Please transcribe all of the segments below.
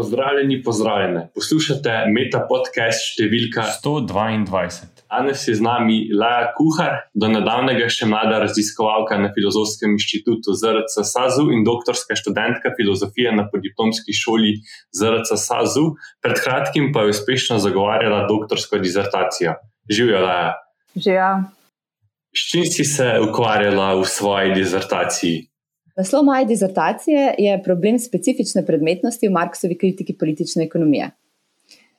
Pozdravljeni, pozdravljene. Poslušate Meta podcast številka 122. Danes je z nami Laja Kuhar, do nedavnega še mlada raziskovalka na Filozofskem inštitutu ZRC SAZU in doktorska študentka filozofije na podiplomski šoli ZRC SAZU. Pred kratkim pa je uspešno zagovarjala doktorsko dizertacijo. Živijo, Laja. Živijo. S čim si se ukvarjala v svoji dizertaciji? Naslov moje dizertacije je problem specifične predmetnosti v Marksovi kritiki politične ekonomije.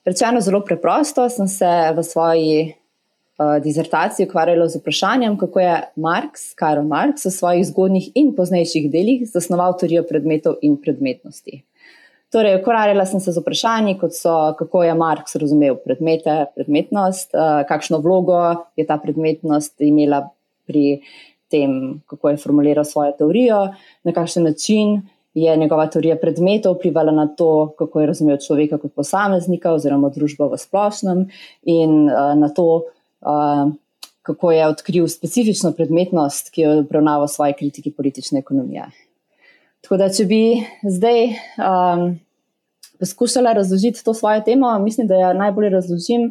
Rečeno zelo preprosto, sem se v svoji uh, dizertaciji ukvarjala z vprašanjem, kako je Marx, Karl Marx, v svojih zgodnjih in poznejših delih zasnoval teorijo predmetov in predmetnosti. Torej, ukvarjala sem se z vprašanji, kot so, kako je Marx razumel predmete, predmetnost, uh, kakšno vlogo je ta predmetnost imela pri tem, kako je formuliral svojo teorijo, na kakšen način je njegova teorija predmetov vplivala na to, kako je razumel človeka kot posameznika oziroma družbo v splošnem, in uh, na to, uh, kako je odkril specifično predmetnost, ki jo obravnava v svoji kritiki politične ekonomije. Tako da, če bi zdaj um, poskušala razložiti to svojo temo, mislim, da jo najbolje razložim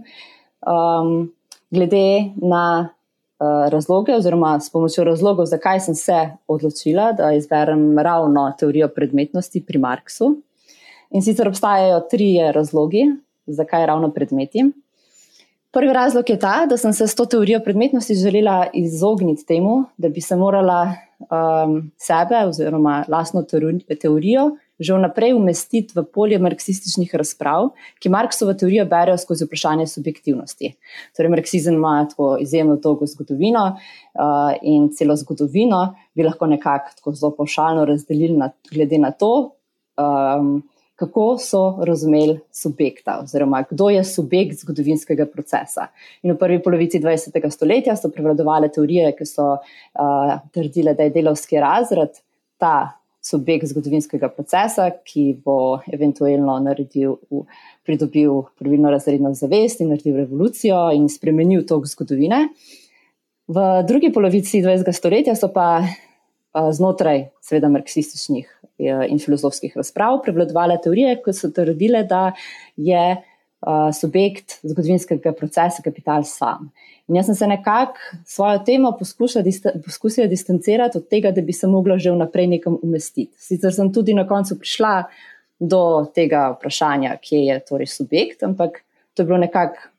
um, glede na razloge, oziroma s pomočjo razlogov, zakaj sem se odločila, da izberem ravno teorijo predmetnosti pri Marksu. In sicer obstajajo tri razlogi, zakaj ravno predmeti. Prvi razlog je ta, da sem se s to teorijo predmetnosti želela izogniti temu, da bi se morala um, sebe oziroma lastno teorijo že vnaprej umestiti v polje marksističnih razprav, ki Marksovo teorijo berejo skozi vprašanje subjektivnosti. Torej, marksizem ima tako izjemno dolgo zgodovino uh, in celo zgodovino bi lahko nekako tako zelo pošaljno razdelili na, glede na to. Um, Kako so razumeli subjekta, oziroma kdo je subjekt zgodovinskega procesa. In v prvi polovici 20. stoletja so prevladovale teorije, ki so uh, trdile, da je delovski razred ta subjekt zgodovinskega procesa, ki bo eventualno naredil, pridobil pravilno razredno zavest in naredil revolucijo in spremenil tok zgodovine. V drugi polovici 20. stoletja so pa znotraj, seveda, marksističnih in filozofskih razprav prevladovale teorije, ki so trdile, da je subjekt zgodovinskega procesa kapital sam. In jaz sem se nekako svojo temo poskusila distancirati od tega, da bi se mogla že vnaprej nekam umestiti. Sicer sem tudi na koncu prišla do tega vprašanja, kje je torej subjekt, ampak to je bilo nekako.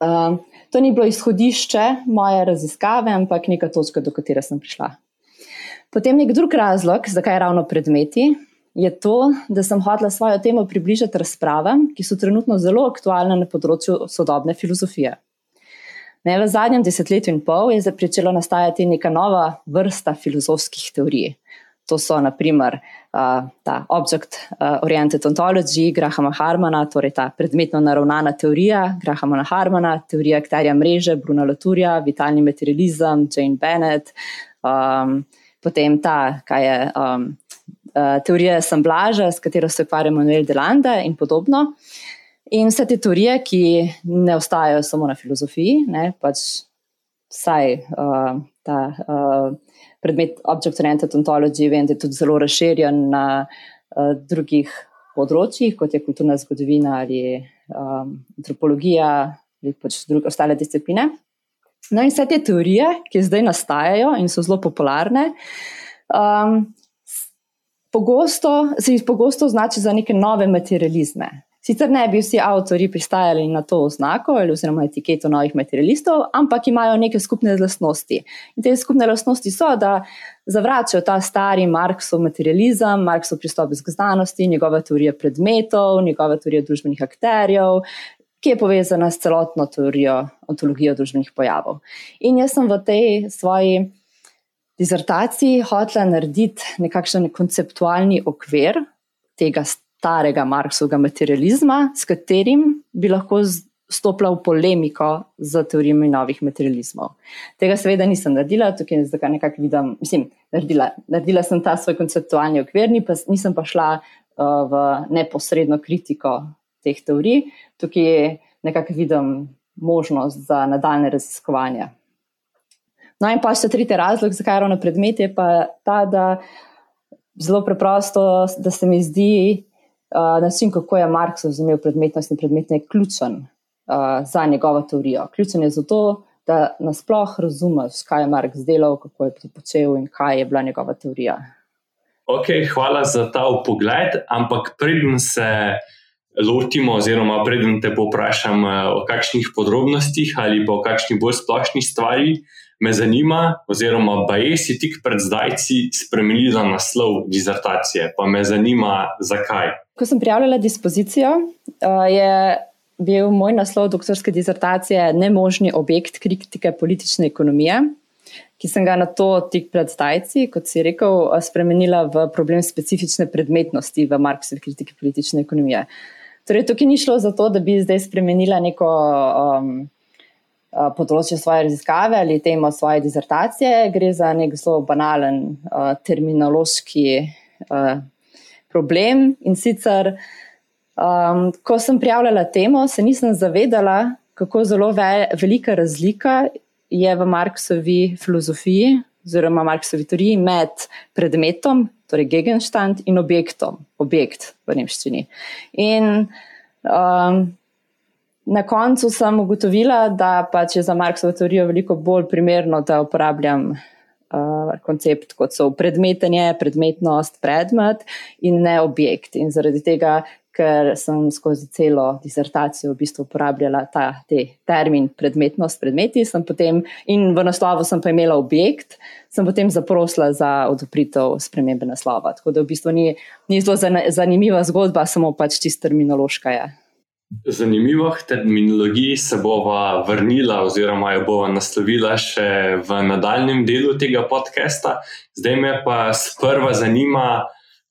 Uh, to ni bilo izhodišče moje raziskave, ampak neka točka, do katere sem prišla. Potem nek drug razlog, zakaj ravno predmeti, je to, da sem hotela svojo temo približati razpravam, ki so trenutno zelo aktualne na področju sodobne filozofije. Ne, v zadnjem desetletju in pol je začela nastajati neka nova vrsta filozofskih teorij. To so naprimer uh, ta object-oriented ontology Grahama Harmana, torej ta predmetno naravnana teorija Grahama Harmana, teorija akterja mreže Bruna Laturja, vitalni materializem Jane Bennett, um, potem ta, kaj je um, uh, teorija assemblaža, s katero se ukvarja Manuel Delanda in podobno. In vse te teorije, ki ne ostajajo samo na filozofiji, ne, pač vsaj uh, ta uh, predmet Object-Oriented Ontology, vem, da je tudi zelo razširjen na uh, drugih področjih, kot je kulturna zgodovina ali um, antropologija ali pač druge ostale discipline. No, in vse te teorije, ki zdaj nastajajo in so zelo popularne, um, pogosto, se jih pogosto označi za neke nove materializme. Sicer ne bi vsi avtori pristajali na to oznako ali oziroma etiketo novih materialistov, ampak imajo neke skupne lastnosti. In te skupne lastnosti so, da zavračajo ta stari Marksov materializem, Marksov pristop k znanosti, njegove teorije predmetov, njegove teorije družbenih akterjev, ki je povezana s celotno teorijo ontologijo družbenih pojavov. In jaz sem v tej svoji dizertaciji hotela narediti nekakšen konceptualni okvir tega starega Marksovega materializma, s katerim bi lahko stopila v polemiko z teorijami novih materializmov. Tega seveda nisem naredila, tukaj zdaj nekako vidim, mislim, naredila, naredila sem ta svoj konceptualni okvir, pa, nisem pa šla uh, v neposredno kritiko teh teorij, tukaj nekako vidim možnost za nadaljne raziskovanje. No, in pa še tretji razlog, zakaj ravno predmet je pa ta, da zelo preprosto, da se mi zdi, uh, način, kako je Marx razumel predmetnost in predmetne je ključen uh, za njegovo teorijo. Ključen je zato, da nasploh razumeš, kaj je Marx delal, kako je to počel in kaj je bila njegova teorija. Ok, hvala za ta pogled, ampak preden se lotimo, oziroma preden te poprašam o kakšnih podrobnostih ali pa o kakšnih bolj splošnih stvarih, me zanima, oziroma baje si tik pred zdajci spremenila naslov dizertacije, pa me zanima, zakaj. Ko sem prijavljala dispozicijo, je bil moj naslov doktorske dizertacije Nemožni objekt kritike politične ekonomije, ki sem ga na to tik pred zdajci, kot si rekel, spremenila v problem specifične predmetnosti v Marksovi kritiki politične ekonomije. Torej, tukaj ni šlo za to, da bi zdaj spremenila neko um, področje svoje raziskave ali temo svoje dizertacije, gre za nek zelo banalen uh, terminološki uh, problem in sicer. Um, ko sem prijavljala temo, se nisem zavedala, kako zelo ve velika razlika je v Marksovi filozofiji, oziroma Marksovi teoriji, med predmetom, torej Gegenstand, in objektom, objekt v nemščini. In um, na koncu sem ugotovila, da pač je za Marksovo teorijo veliko bolj primerno, da uporabljam. Uh, koncept kot so predmetenje, predmetnost, predmet in ne objekt. In zaradi tega, ker sem skozi celo disertacijo v bistvu uporabljala ta termin predmetnost, predmeti, potem, in v naslovu sem pa imela objekt, sem potem zaprosila za odobritev spremembe naslova. Tako da v bistvu ni, ni zelo zanimiva zgodba, samo pač čisto terminološka je. Zanimivo, terminologiji se bova vrnila, oziroma jo bova naslovila še v nadaljem delu tega podcasta. Zdaj me pa sprva zanima,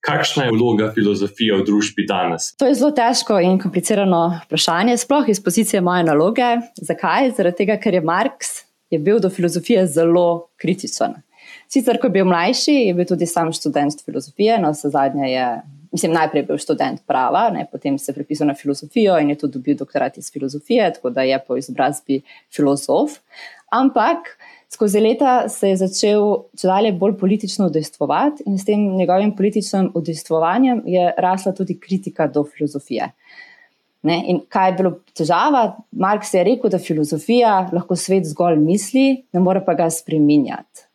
Kakšna je vloga filozofije v družbi danes? To je zelo težko in komplicirano vprašanje, sploh iz pozicije moje naloge. Zakaj? Zaradi tega, ker je Marx je bil do filozofije zelo kritičen. Sicer, ko je bil mlajši, je bil tudi sam študent filozofije, no, vse zadnje je, mislim, najprej bil študent prava, ne, potem se je prepisal na filozofijo in je tudi dobil doktorat iz filozofije, tako da je po izobrazbi filozof. Ampak skozi leta se je začel čedalje bolj politično udejstvovati in s tem njegovim političnim udejstvovanjem je rasla tudi kritika do filozofije. Ne? In kaj je bilo težava? Marx je rekel, da filozofija lahko svet zgolj misli, ne more pa ga spreminjati.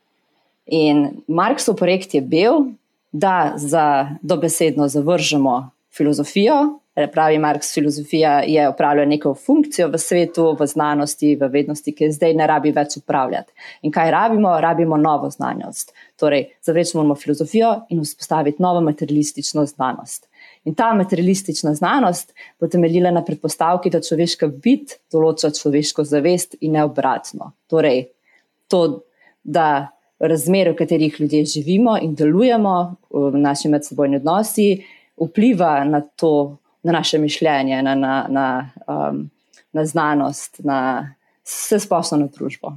In Marksov projekt je bil, da za dobesedno zavržemo filozofijo, pravi Marx, filozofija je upravljala neko funkcijo v svetu, v znanosti, v vednosti, ki je zdaj ne rabi več upravljati. In kaj rabimo? Rabimo novo znanost. Torej, zavreči moramo filozofijo in vzpostaviti novo materialistično znanost. In ta materialistična znanost bo temeljila na predpostavki, da človeška bit določa človeško zavest in ne obratno. Torej, to, da razmere, v katerih ljudje živimo in delujemo, v naši medsebojni odnosi, vpliva na to, na naše mišljenje, na, na, na, um, na znanost, na vse splošno na družbo.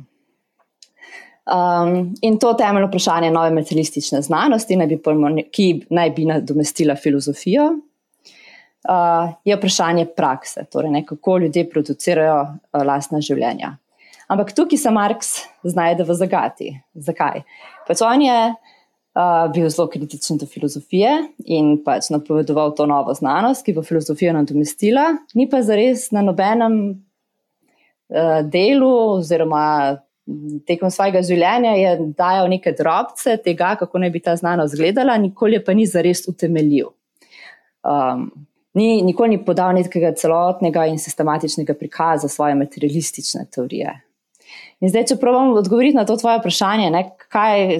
Um, in to temeljno vprašanje nove materialistične znanosti, naj bi, ki naj bi nadomestila filozofijo, uh, je vprašanje prakse, torej ne, kako ljudje producirajo uh, lastna življenja. Ampak tukaj se Marx znajde v zagati. Zakaj? Pač on je uh, bil zelo kritičen do filozofije in pač napovedoval to novo znanost, ki bo filozofijo nadomestila, ni pa zares na nobenem uh, delu oziroma. Tekom svojega življenja je dajal neke drobce tega, kako naj bi ta znanost izgledala, nikoli pa ni zares utemeljil. Um, ni, nikoli ni podal nekega celotnega in sistematičnega prikaza svoje materialistične teorije. In zdaj, če pravim odgovoriti na to tvoje vprašanje, ne, kaj,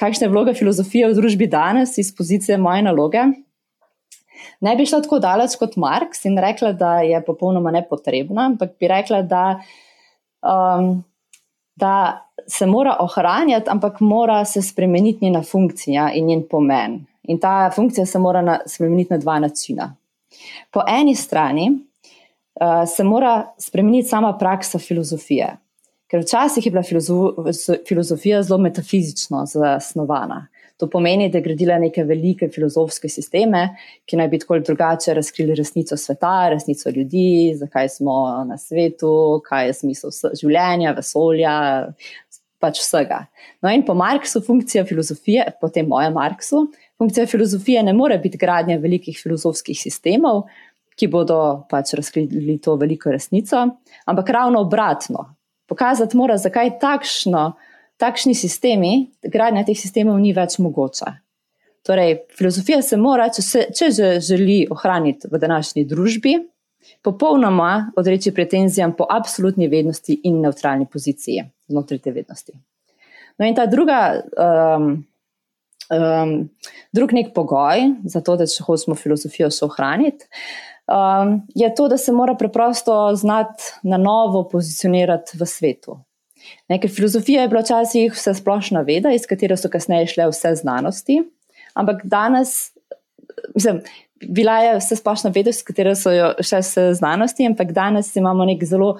kakšna je vloga filozofije v družbi danes iz pozicije moje naloge. Ne bi šla tako daleč kot Marx in rekla, da je popolnoma nepotrebna, ampak bi rekla, da, um, da se mora ohranjati, ampak mora se spremeniti njena funkcija in njen pomen. In ta funkcija se mora na, spremeniti na dva načina. Po eni strani uh, se mora spremeniti sama praksa filozofije. Ker včasih je bila filozofija zelo metafizično zasnovana. To pomeni, da je gradila neke velike filozofske sisteme, ki naj bi tako ali drugače razkrili resnico sveta, resnico ljudi, zakaj smo na svetu, kaj je smisel življenja, vesolja, pač vsega. No, in po Marksu funkcija filozofije, po tem mojem Marksu, Funkcija filozofije ne more biti gradnja velikih filozofskih sistemov, ki bodo pač razkrili to veliko resnico, ampak ravno obratno. Pokazati mora, zakaj takšno, takšni sistemi, gradnja teh sistemov ni več mogoča. Torej, filozofija se mora, če, se, če že želi ohraniti v današnji družbi, popolnoma odreči pretenzijam po absolutni vednosti in neutralni poziciji znotraj te vednosti. No, in ta druga, um, um, drug nek pogoj za to, da če hočemo filozofijo še ohraniti, um, je to, da se mora preprosto znati na novo pozicionirati v svetu. Ne, ker filozofija je bila včasih vse splošna veda, iz katere so kasneje šle vse znanosti, ampak danes, mislim, bila je vse splošna veda, iz katere so šle vse znanosti, ampak danes imamo nek zelo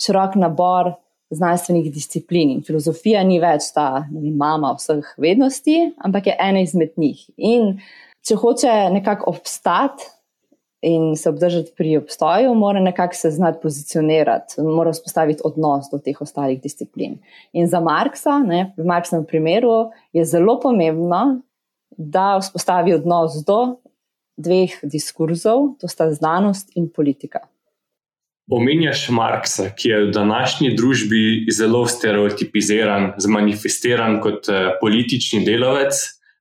širok nabor znanstvenih disciplin in filozofija ni več ta vem, mama vseh vednosti, ampak je ena izmed njih. In če hoče nekako obstati, in se obdržati pri obstoju, mora nekako se znati pozicionirati, mora vzpostaviti odnos do teh ostalih disciplin. In za Marksa, ne, v Marksovem primeru, je zelo pomembno, da vzpostavi odnos do dveh diskurzov, to sta znanost in politika. Omenjaš Marksa, ki je v današnji družbi zelo stereotipiziran, zmanifestiran kot eh, politični delavec.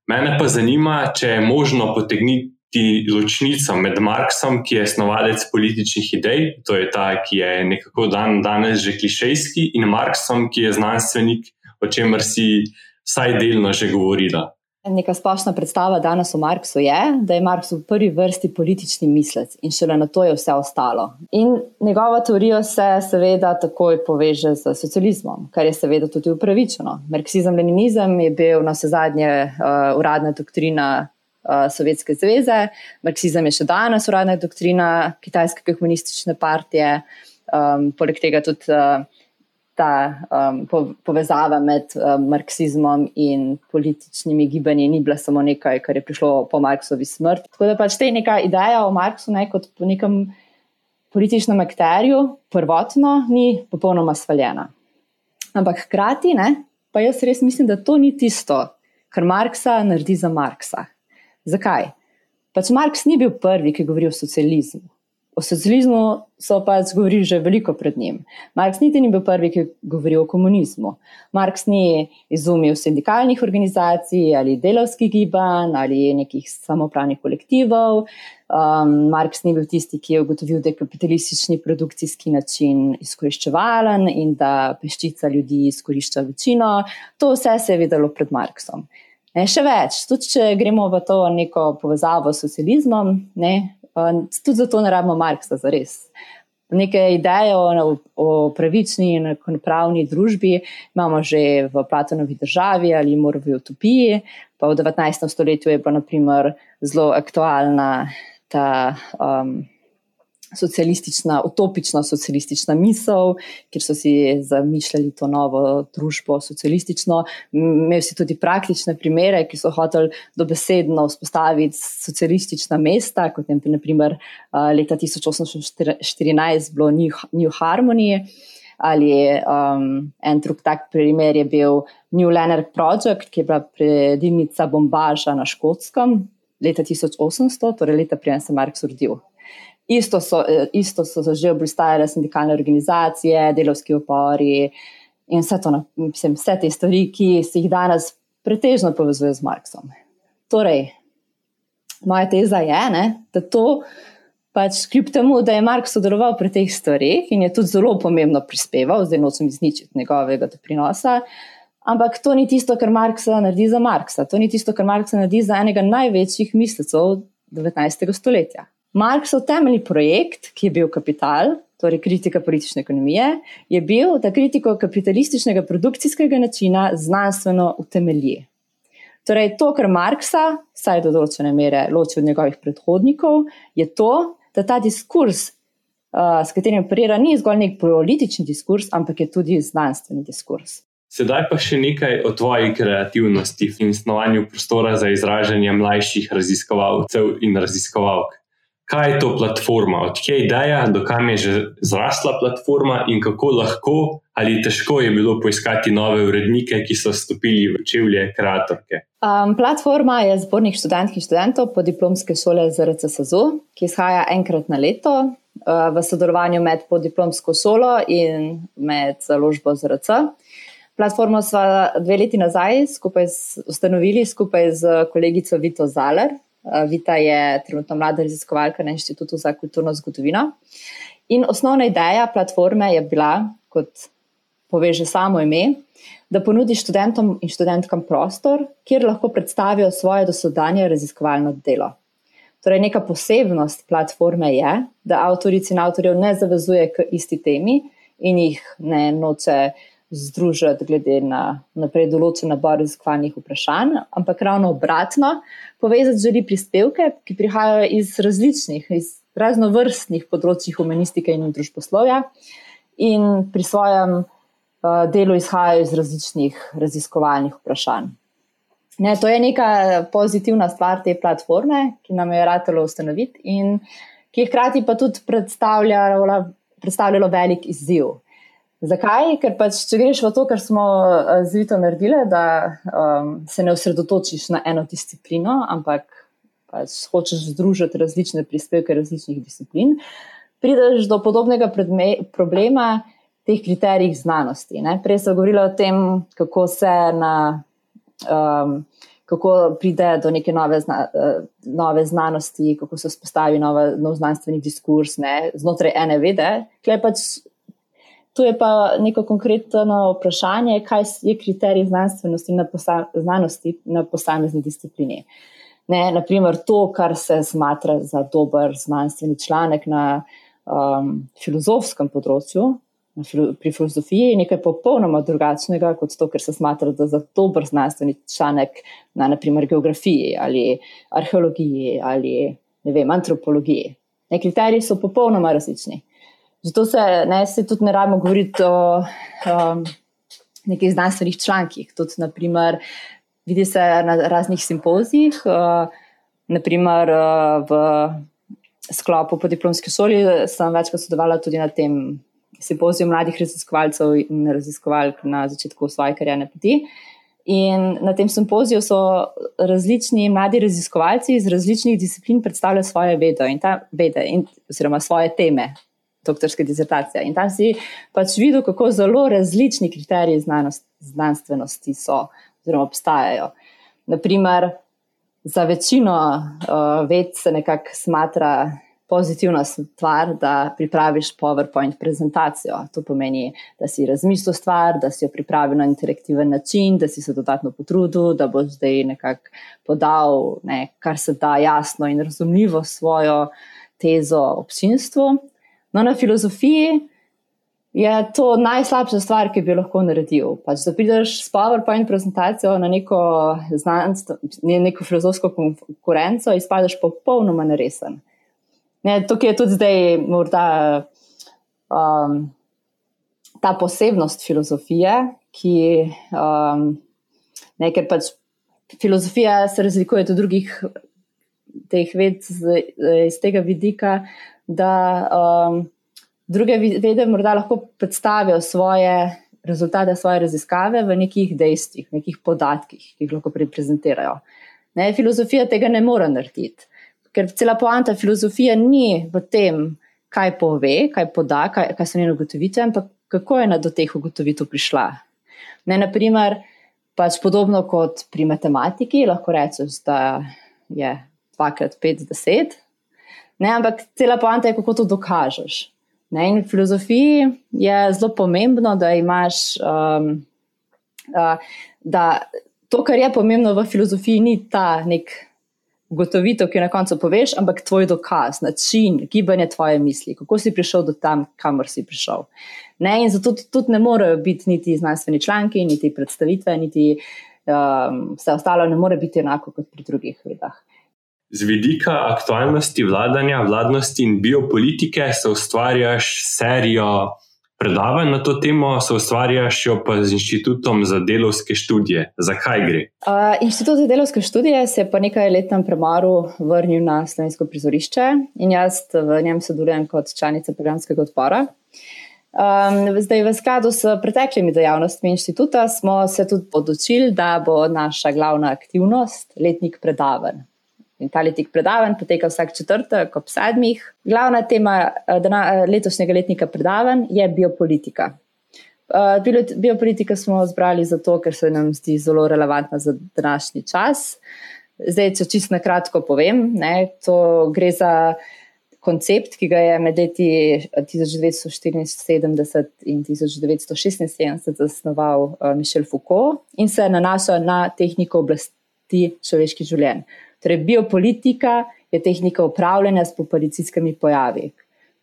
Mene pa zanima, če je možno potegniti ti ločnica med Marksom, ki je snovalec političnih idej, to je ta, ki je nekako dan danes že klišejski, in Marksom, ki je znanstvenik, o čemer si vsaj delno že govorila. Neka splošna predstava danes o Marksu je, da je Marks v prvi vrsti politični mislec in šele na to je vse ostalo. In njegova teorija se seveda takoj poveže z socializmom, kar je seveda tudi upravičeno. Marksizem-leninizem je bil na vse zadnje uh, uradna doktrina uh, Sovjetske zveze, marksizem je še danes uradna doktrina Kitajske komunistične partije, um, poleg tega tudi uh, ta um, povezava med um, marksizmom in političnimi gibanji ni bila samo nekaj, kar je prišlo po Marksovi smrti. Tako da pač te neka ideja o Marksu ne, kot po nekem političnem akterju prvotno ni popolnoma svaljena. Ampak hkrati, pa jaz res mislim, da to ni tisto, kar Marksa naredi za Marksa. Zakaj? Pač Marks ni bil prvi, ki govori o socializmu. O socializmu so pač govorili že veliko pred njim. Marks niti ni bil prvi, ki govori o komunizmu. Marks ni izumil sindikalnih organizacij ali delovskih gibanj ali nekih samopravnih kolektivov. Um, Marks ni bil tisti, ki je ugotovil, da je kapitalistični produkcijski način izkoriščevalen in da peščica ljudi izkorišča večino. To vse se je videlo pred Marksom. Ne, še več, tudi če gremo v to neko povezavo s socializmom, ne, tudi zato ne rabimo Marksa za res. Neke ideje o, o pravični in pravni družbi imamo že v Platonovi državi ali Morovi utopiji, pa v 19. stoletju je bila naprimer zelo aktualna ta. Um, socialistična, utopična socialistična misel, kjer so si zamišljali to novo družbo socialistično. Imeli si tudi praktične primere, ki so hoteli dobesedno vzpostaviti socialistična mesta, kot je naprimer leta 1814 bilo New, New Harmony. Ali um, en drug tak primer je bil New Leonard Project, ki je bila predilnica bombaža na Škotskem leta 1800, torej leta prije se Marks rodil. Isto so, eh, isto so že obstajale sindikalne organizacije, delovski upori in vse, to, mislim, vse te stvari, ki se jih danes pretežno povezuje z Marksom. Torej, moja teza je, ne, da to, pač, kljub temu, da je Mark sodeloval pri teh stvarih in je tudi zelo pomembno prispeval, zdaj nočem izničiti njegovega doprinosa. Ampak to ni tisto, kar Marksa naredi za Marksa. To ni tisto, kar Marksa naredi za enega največjih mislecev 19. stoletja. Marksov temeljni projekt, ki je bil kapital, torej kritika politične ekonomije, je bil, da kritiko kapitalističnega produkcijskega načina znanstveno utemelji. Torej, to, kar Marksa, vsaj do določene mere, loči od njegovih predhodnikov, je to, da ta diskurs, uh, s katerim operira, ni zgolj nek politični diskurs, ampak je tudi znanstveni diskurs. Sedaj pa še nekaj o tvoji kreativnosti in snovanju prostora za izražanje mlajših raziskovalcev in raziskovalk. Kaj je to platforma, odkje je ideja, dokam je že zrasla platforma in kako lahko ali težko je bilo poiskati nove urednike, ki so stopili v čevlje kreatorke. Um, platforma je zbornik študentk in študentov po diplomske šole ZRCSZU, ki izhaja enkrat na leto uh, v sodelovanju med podiplomsko šolo in med založbo ZRC. Platformo smo dve leti nazaj skupaj z, ustanovili skupaj z kolegico Vito Zaler, Eh, Vita je trenutno mlada raziskovalka na Inštitutu za kulturno zgodovino. In osnovna ideja platforme je bila, kot poveže samo ime, da ponudi študentom in študentkam prostor, kjer lahko predstavijo svoje dosodanje raziskovalno delo. Torej, neka posebnost platforme je, da avtorici in avtorjev ne zavezuje k isti temi in jih ne noče združiti glede na naprej določen nabor raziskovalnih vprašanj, ampak ravno obratno, povezati želi prispevke, ki prihajajo iz različnih, iz raznovrstnih področjih humanistike in družboslovja in pri svojem uh, delu izhajajo iz različnih raziskovalnih vprašanj. Ne, to je neka pozitivna stvar te platforme, ki nam je ratelo ustanoviti in ki je hkrati pa tudi predstavljalo, predstavljalo velik izziv. Zakaj? Ker pač, če greš v to, kar smo eh, z Vito naredili, da um, se ne osredotočiš na eno disciplino, ampak pač hočeš združiti različne prispevke različnih disciplin, prideš do podobnega problema teh kriterijih znanosti. Ne? Prej sem govorila o tem, kako se na. Um, Kako pride do neke nove, zna, uh, nove znanosti, kako se vzpostavi nova, nov znanstveni diskurs ne, znotraj ene vede, ki je pač Tu je pa neko konkretno vprašanje, kaj je kriterij znanstvenosti na, posa, znanosti na posamezni disciplini. Ne, naprimer, to, kar se smatra za dober znanstveni članek na um, filozofskem področju, na filo, pri filozofiji, je nekaj popolnoma drugačnega kot to, kar se smatra za dober znanstveni članek na naprimer geografiji ali arheologiji ali vem, antropologiji. Ne, kriteriji so popolnoma različni. Zato se ne, se tudi ne rabimo govoriti o um, nekih znanstvenih člankih. Tudi, naprimer, vidi se na raznih simpozijih, uh, naprimer uh, v sklopu po diplomski šoli, sem večkrat sodelovala tudi na tem simpoziju mladih raziskovalcev in raziskovalk na začetku svoje karijerne poti. In na tem simpoziju so različni mladi raziskovalci iz različnih disciplin predstavljali svoje vede in, ta, vede in oziroma svoje teme, doktorske disertacije. In tam si pač videl, kako zelo različni kriteriji znanost, znanstvenosti so, oziroma obstajajo. Naprimer, za večino uh, ved se nekako smatra pozitivna stvar, da pripraviš PowerPoint prezentacijo. To pomeni, da si razmislil stvar, da si jo pripravil na interaktiven način, da si se dodatno potrudil, da boš zdaj nekako podal, ne, kar se da jasno in razumljivo svojo tezo občinstvu. No, na filozofiji je to najslabša stvar, ki bi lahko naredil. Pač, da prideš s PowerPoint prezentacijo na neko, znanstvo, neko filozofsko konkurenco in spadeš popolnoma neresen. Ne, tukaj je tudi zdaj morda um, ta posebnost filozofije, ki um, ne, ker pač filozofija se razlikuje od drugih teh ved z, z tega vidika, da um, druge vede morda lahko predstavijo svoje rezultate, svoje raziskave v nekih dejstvih, nekih podatkih, ki jih lahko prezentirajo. Ne, filozofija tega ne more narediti, ker cela poanta filozofije ni v tem, kaj pove, kaj poda, kaj, kaj so njene ugotovitve, ampak kako je do teh ugotovitev prišla. Ne, naprimer, pač podobno kot pri matematiki, lahko rečeš, da je 2x5 10, Ne, ampak cela poanta je, kako to dokažeš. Ne, in v filozofiji je zelo pomembno, da imaš. Um, uh, da to, kar je pomembno v filozofiji, ni ta nek ugotovitev, ki jo na koncu poveš, ampak tvoj dokaz, način, gibanje tvoje misli, kako si prišel do tam, kamor si prišel. Ne, in zato tudi ne morejo biti niti znanstveni članki, niti predstavitve, niti um, vse ostalo, ne more biti enako kot pri drugih vedah. Z vidika aktualnosti vladanja, vladnosti in biopolitike se ustvarjaš serijo Predavanje na to temo se ustvarjaš pa z Inštitutom za delovske študije. Zakaj gre? Uh, Inštitut za delovske študije se je po nekaj letnem premoru vrnil na slovensko prizorišče in jaz v njem sodelujem kot članica programskega odpora. Um, zdaj, v skladu s preteklimi dejavnostmi inštituta smo se tudi odločili, da bo naša glavna aktivnost letnik predavanj. In ta letnik predavanj poteka vsak četrtek ob sedmih. Glavna tema eh, eh, letošnjega letnika predavanj je biopolitika. Uh, biopolitika smo zbrali zato, ker se nam zdi zelo relevantna za današnji čas. Zdaj, če čisto na kratko povem, ne, to gre za koncept, ki ga je med leti 1974 in 1976 zasnoval Mišel Foucault in se nanaša na tehniko oblasti človeških življenj. Torej, biopolitika je tehnika upravljanja s populacijskimi pojavi.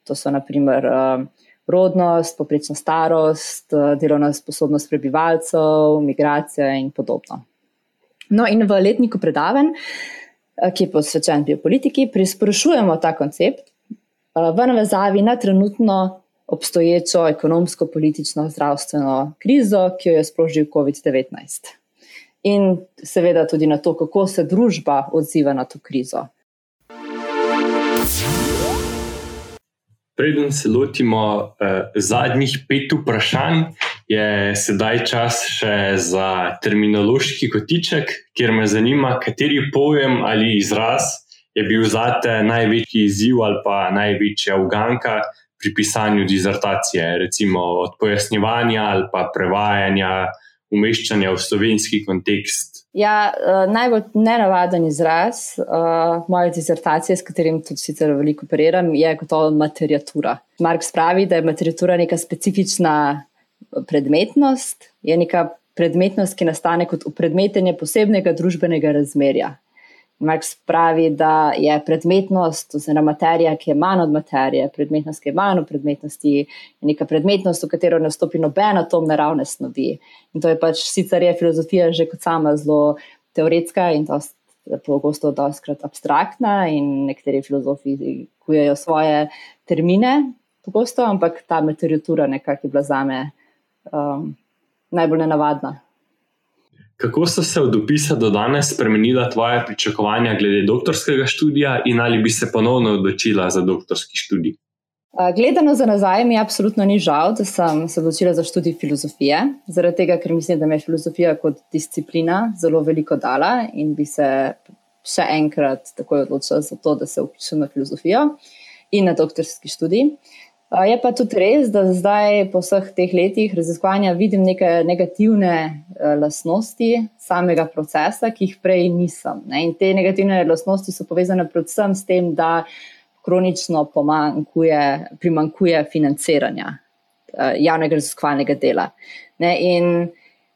To so naprimer uh, rodnost, poprečna starost, uh, delovna sposobnost prebivalcev, migracija in podobno. No, in v letniku predavanj, ki je posvečen biopolitiki, prisporočujemo ta koncept, v navezavi na trenutno obstoječo ekonomsko, politično, zdravstveno krizo, ki jo je sprožil COVID-19. In seveda tudi na to, kako se družba odziva na to krizo. Preden se lotimo eh, zadnjih pet vprašanj, je sedaj čas še za terminološki kotiček, kjer me zanima, kateri pojem ali izraz je bil zate največji izziv ali pa največja uganka pri pisanju dizertacije, recimo od pojasnjevanja ali pa prevajanja, umeščanja v slovenski kontekst? Ja, uh, najbolj nenavaden izraz uh, moje dizertacije, s katerim tudi sicer veliko operiram, je gotovo materiatura. Mark pravi, da je materiatura neka specifična predmetnost, je neka predmetnost, ki nastane kot upredmetenje posebnega družbenega razmerja. Marx pravi, da je predmetnost, oziroma materija, ki je manj od materije, predmetnost, ki je manj od predmetnosti, je neka predmetnost, v katero ne vstopi noben atom naravne snovi. In to je pač sicer je filozofija že kot sama zelo teoretska in je pogosto doskrat abstraktna, in nekateri filozofi kujejo svoje termine, pogosto, ampak ta materijatura nekako je bila zame um, najbolj nenavadna. Kako so se od opisa do danes spremenila tvoja pričakovanja glede doktorskega študija in ali bi se ponovno odločila za doktorski študij? Gledano za nazaj, mi absolutno ni žal, da sem se odločila za študij filozofije, zaradi tega, ker mislim, da mi je filozofija kot disciplina zelo veliko dala in bi se še enkrat takoj odločila za to, da se upišem na filozofijo in na doktorski študij. Je pa tudi res, da zdaj, po vseh teh letih raziskovanja, vidim neke negativne eh, lastnosti samega procesa, ki jih prej nisem. Ne? In te negativne lastnosti so povezane predvsem s tem, da kronično primankuje financiranja eh, javnega raziskovalnega dela. Ne? In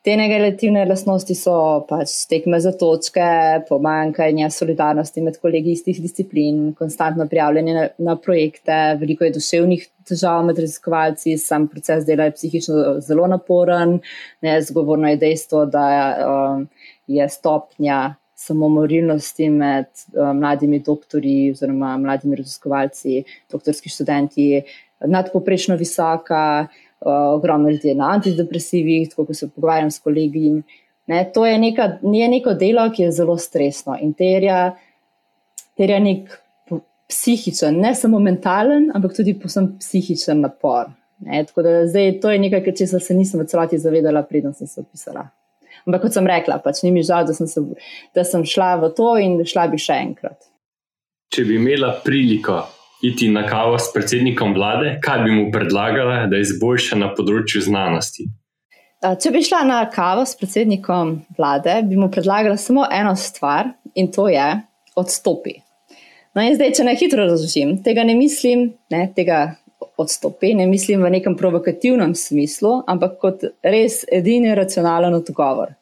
Te negativne lastnosti so pač tekme za točke, pomankanje solidarnosti med kolegi iz tih disciplin, konstantno prijavljanje na, na projekte, veliko je duševnih težav med raziskovalci, sam proces dela je psihično zelo naporen. Ne, zgovorno je dejstvo, da um, je stopnja samomorilnosti med um, mladimi doktori oziroma mladimi raziskovalci, doktorski študenti nadpoprečno visoka ogromno ljudi na antidepresivih, tako kot se pogovarjam s kolegi. Ne, to je, neka, je neko delo, ki je zelo stresno in terja, terja nek psihičen, ne samo mentalen, ampak tudi posebno psihičen napor. Ne, tako da zdaj to je nekaj, česar se nisem v celoti zavedala, preden sem se opisala. Ampak kot sem rekla, pač ni mi žal, da sem, se, da sem šla v to in šla bi še enkrat. Če bi imela priliko iti na kavo s predsednikom vlade, kaj bi mu predlagala, da izboljša na področju znanosti? Če bi šla na kavo s predsednikom vlade, bi mu predlagala samo eno stvar in to je odstopi. No, in zdaj, če na hitro razložim, tega ne mislim, ne, tega odstopi, ne mislim v nekem provokativnem smislu, ampak kot res edini racionalen odgovor.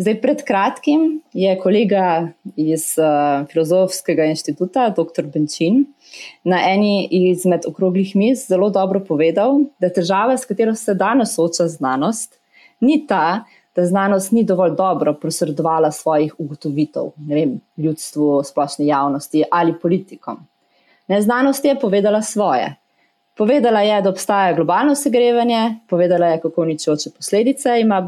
Zdaj, pred kratkim je kolega iz uh, Filozofskega inštituta, dr. Benčin, na eni izmed okroglih miz zelo dobro povedal, da težava, s katero se danes sooča znanost, ni ta, da znanost ni dovolj dobro posredovala svojih ugotovitev vem, ljudstvu, splošni javnosti ali politikom. Ne, znanost je povedala svoje. Povedala je, da obstaja globalno segrevanje, povedala je, kako uničujoče posledice ima,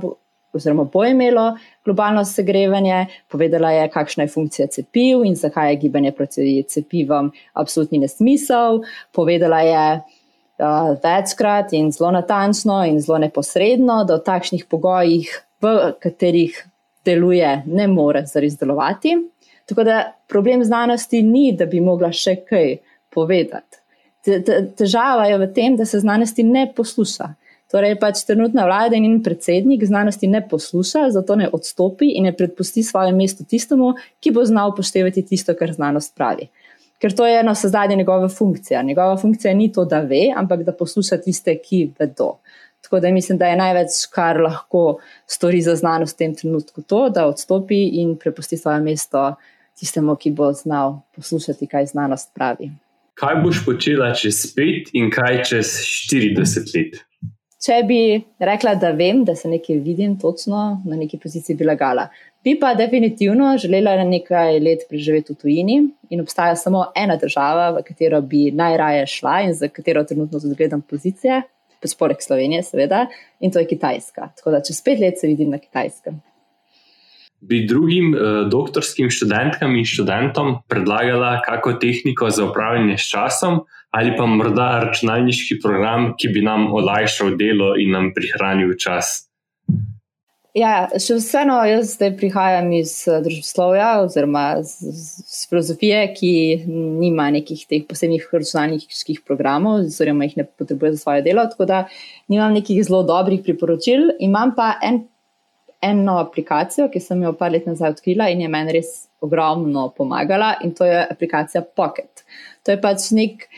oziroma bo imelo globalno segrevanje, povedala je, kakšna je funkcija cepiv in zakaj je gibanje proti cepivom absolutni nesmisel. Povedala je uh, večkrat in zelo natančno in zelo neposredno, da v takšnih pogojih, v katerih deluje, ne more zares delovati. Tako da problem znanosti ni, da bi mogla še kaj povedati. Težava je v tem, da se znanosti ne posluša. Torej, pač trenutna vlada in predsednik znanosti ne posluša, zato ne odstopi in ne predpusti svoje mesto tistemu, ki bo znal upoštevati tisto, kar znanost pravi. Ker to je eno sezdanje njegova funkcija. Njegova funkcija ni to, da ve, ampak da posluša tiste, ki vedo. Tako da mislim, da je največ, kar lahko stori za znanost v tem trenutku, to, da odstopi in prepusti svoje mesto tistemu, ki bo znal poslušati, kaj znanost pravi. Kaj boš počela čez pet in kaj čez 40 let? Če bi rekla, da vem, da se nekaj vidim točno na neki poziciji, bi lagala. Bi pa definitivno želela nekaj let preživeti v tujini in obstaja samo ena država, v katero bi najraje šla in za katero trenutno tudi gledam pozicije, pač poleg Slovenije, seveda, in to je Kitajska. Tako da čez pet let se vidim na Kitajskem bi drugim uh, doktorskim študentkam in študentom predlagala kako tehniko za upravljanje s časom, ali pa morda računalniški program, ki bi nam olajšal delo in nam prihranil čas. Ja, še vseeno, jaz zdaj prihajam iz eh, družboslovja oziroma iz filozofije, ki nima nekih teh posebnih računalniških programov, oziroma jih ne potrebuje za svoje delo, tako da nimam nekih zelo dobrih priporočil. Imam pa en eno aplikacijo, ki sem jo par let nazaj odkrila in je meni res ogromno pomagala, in to je aplikacija Pocket. To je pač nek,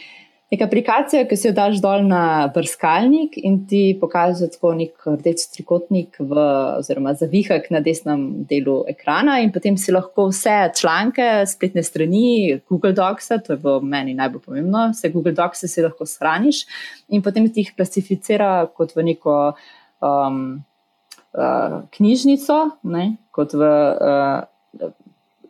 neka aplikacija, ki si jo daš dol na brskalnik in ti pokaže tako nek rdeč trikotnik, v, oziroma zavihek na desnem delu ekrana, in potem si lahko vse članke, spletne strani, Google Docs, to je v meni najbolj pomembno, vse Google Docs si lahko shraniš in potem ti jih klasificira kot v neko. Um, uh, knjižnico, ne, kot v uh,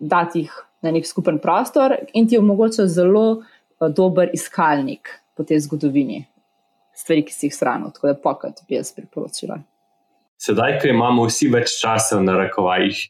datih na nek skupen prostor, in ti omogoča zelo dober iskalnik po tej zgodovini, stvari, ki si jih shranil. Tako da pokat bi jaz priporočila. Sedaj, ko imamo vsi več časa v narekovajih,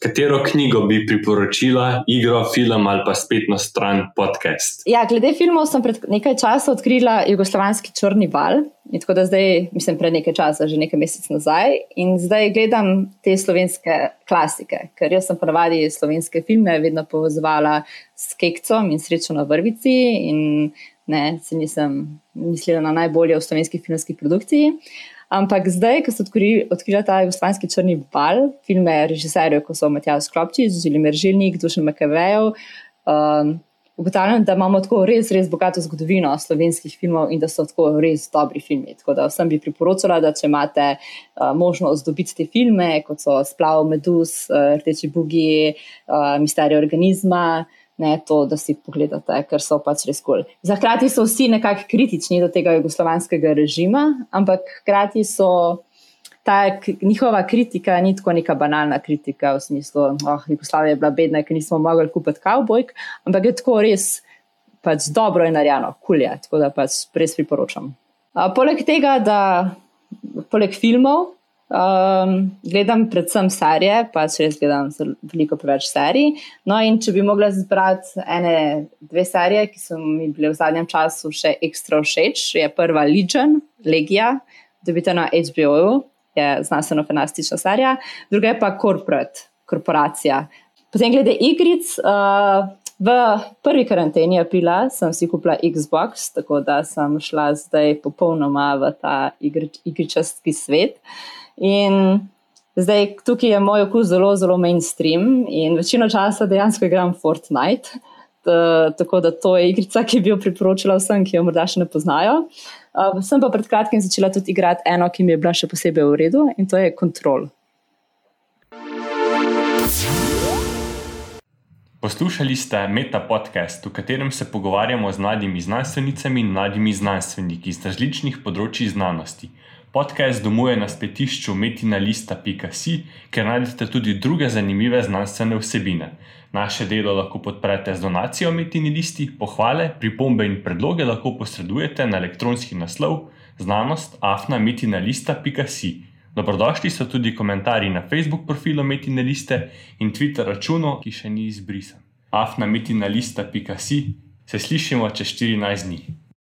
Katero knjigo bi priporočila, igro, film ali pa spletno stran podcast? Ja, glede filmov sem pred nekaj časa odkrila Jugoslovanski črni val. Tako da zdaj, mislim, pred nekaj časa, že nekaj mesec nazaj, in zdaj gledam te slovenske klasike, ker jaz sem ponavadi slovenske filme vedno povezovala s Kekcom in srečo na vrvici, in ne, se nisem mislila na najbolje v slovenski filmski produkciji. Ampak zdaj, ko so odkrili ta jugoslovanski črni val, filme režiserjev, kot so Matjaš Klopčič, Želimir Žilnik, Dušan Makavejev, um, ugotavljam, da imamo tako res, res bogato zgodovino slovenskih filmov in da so tako res dobri filmi. Tako da vsem bi priporočala, da če imate uh, možnost dobiti te filme, kot so Splav Medus, uh, Rdeči Bugi, uh, Misterij organizma ne, to, da si pogledate, ker so pač res kul. Cool. Zahrati so vsi nekako kritični do tega jugoslovanskega režima, ampak hkrati so ta njihova kritika ni tako neka banalna kritika v smislu, da oh, Jugoslavija je bila bedna, ker nismo mogli kupiti kavbojk, ampak je tako res pač dobro in narejeno, kulje, tako da pač res priporočam. A, poleg tega, da poleg filmov. Um, gledam predvsem serije, pač res gledam veliko preveč serij. No, in če bi mogla zbrati ene, dve serije, ki so mi bile v zadnjem času še ekstra všeč, je prva Legion, Legija, dobite na HBO, je znanstveno-fantastična serija, druga je pa Corporate, korporacija. Potem glede igric. Uh, V prvi karanteni aprila sem si kupila Xbox, tako da sem šla zdaj popolnoma v ta igri, igričastki svet. Uh, In zdaj tukaj je moj okus zelo, zelo mainstream in večino časa dejansko igram Fortnite. Tako da to je igrica, ki bi jo priporočila vsem, ki jo morda še ne poznajo. Uh, sem pa pred kratkim začela tudi igrati eno, ki mi je bila še posebej v redu in to je Control. Poslušali ste Meta podcast, v katerem se pogovarjamo z mladimi znanstvenicami in mladimi znanstveniki iz različnih področji znanosti. Podcast domuje na spletišču metinalista.si, kjer najdete tudi druge zanimive znanstvene vsebine. Naše delo lahko podprete z donacijo Metini listi, pohvale, pripombe in predloge lahko posredujete na elektronski naslov znanost afnametinalista.si. Dobrodošli so tudi komentarji na Facebook profilu Metine liste in Twitter računu, ki še ni izbrisan. afnametinalista.si se slišimo čez 14 dni.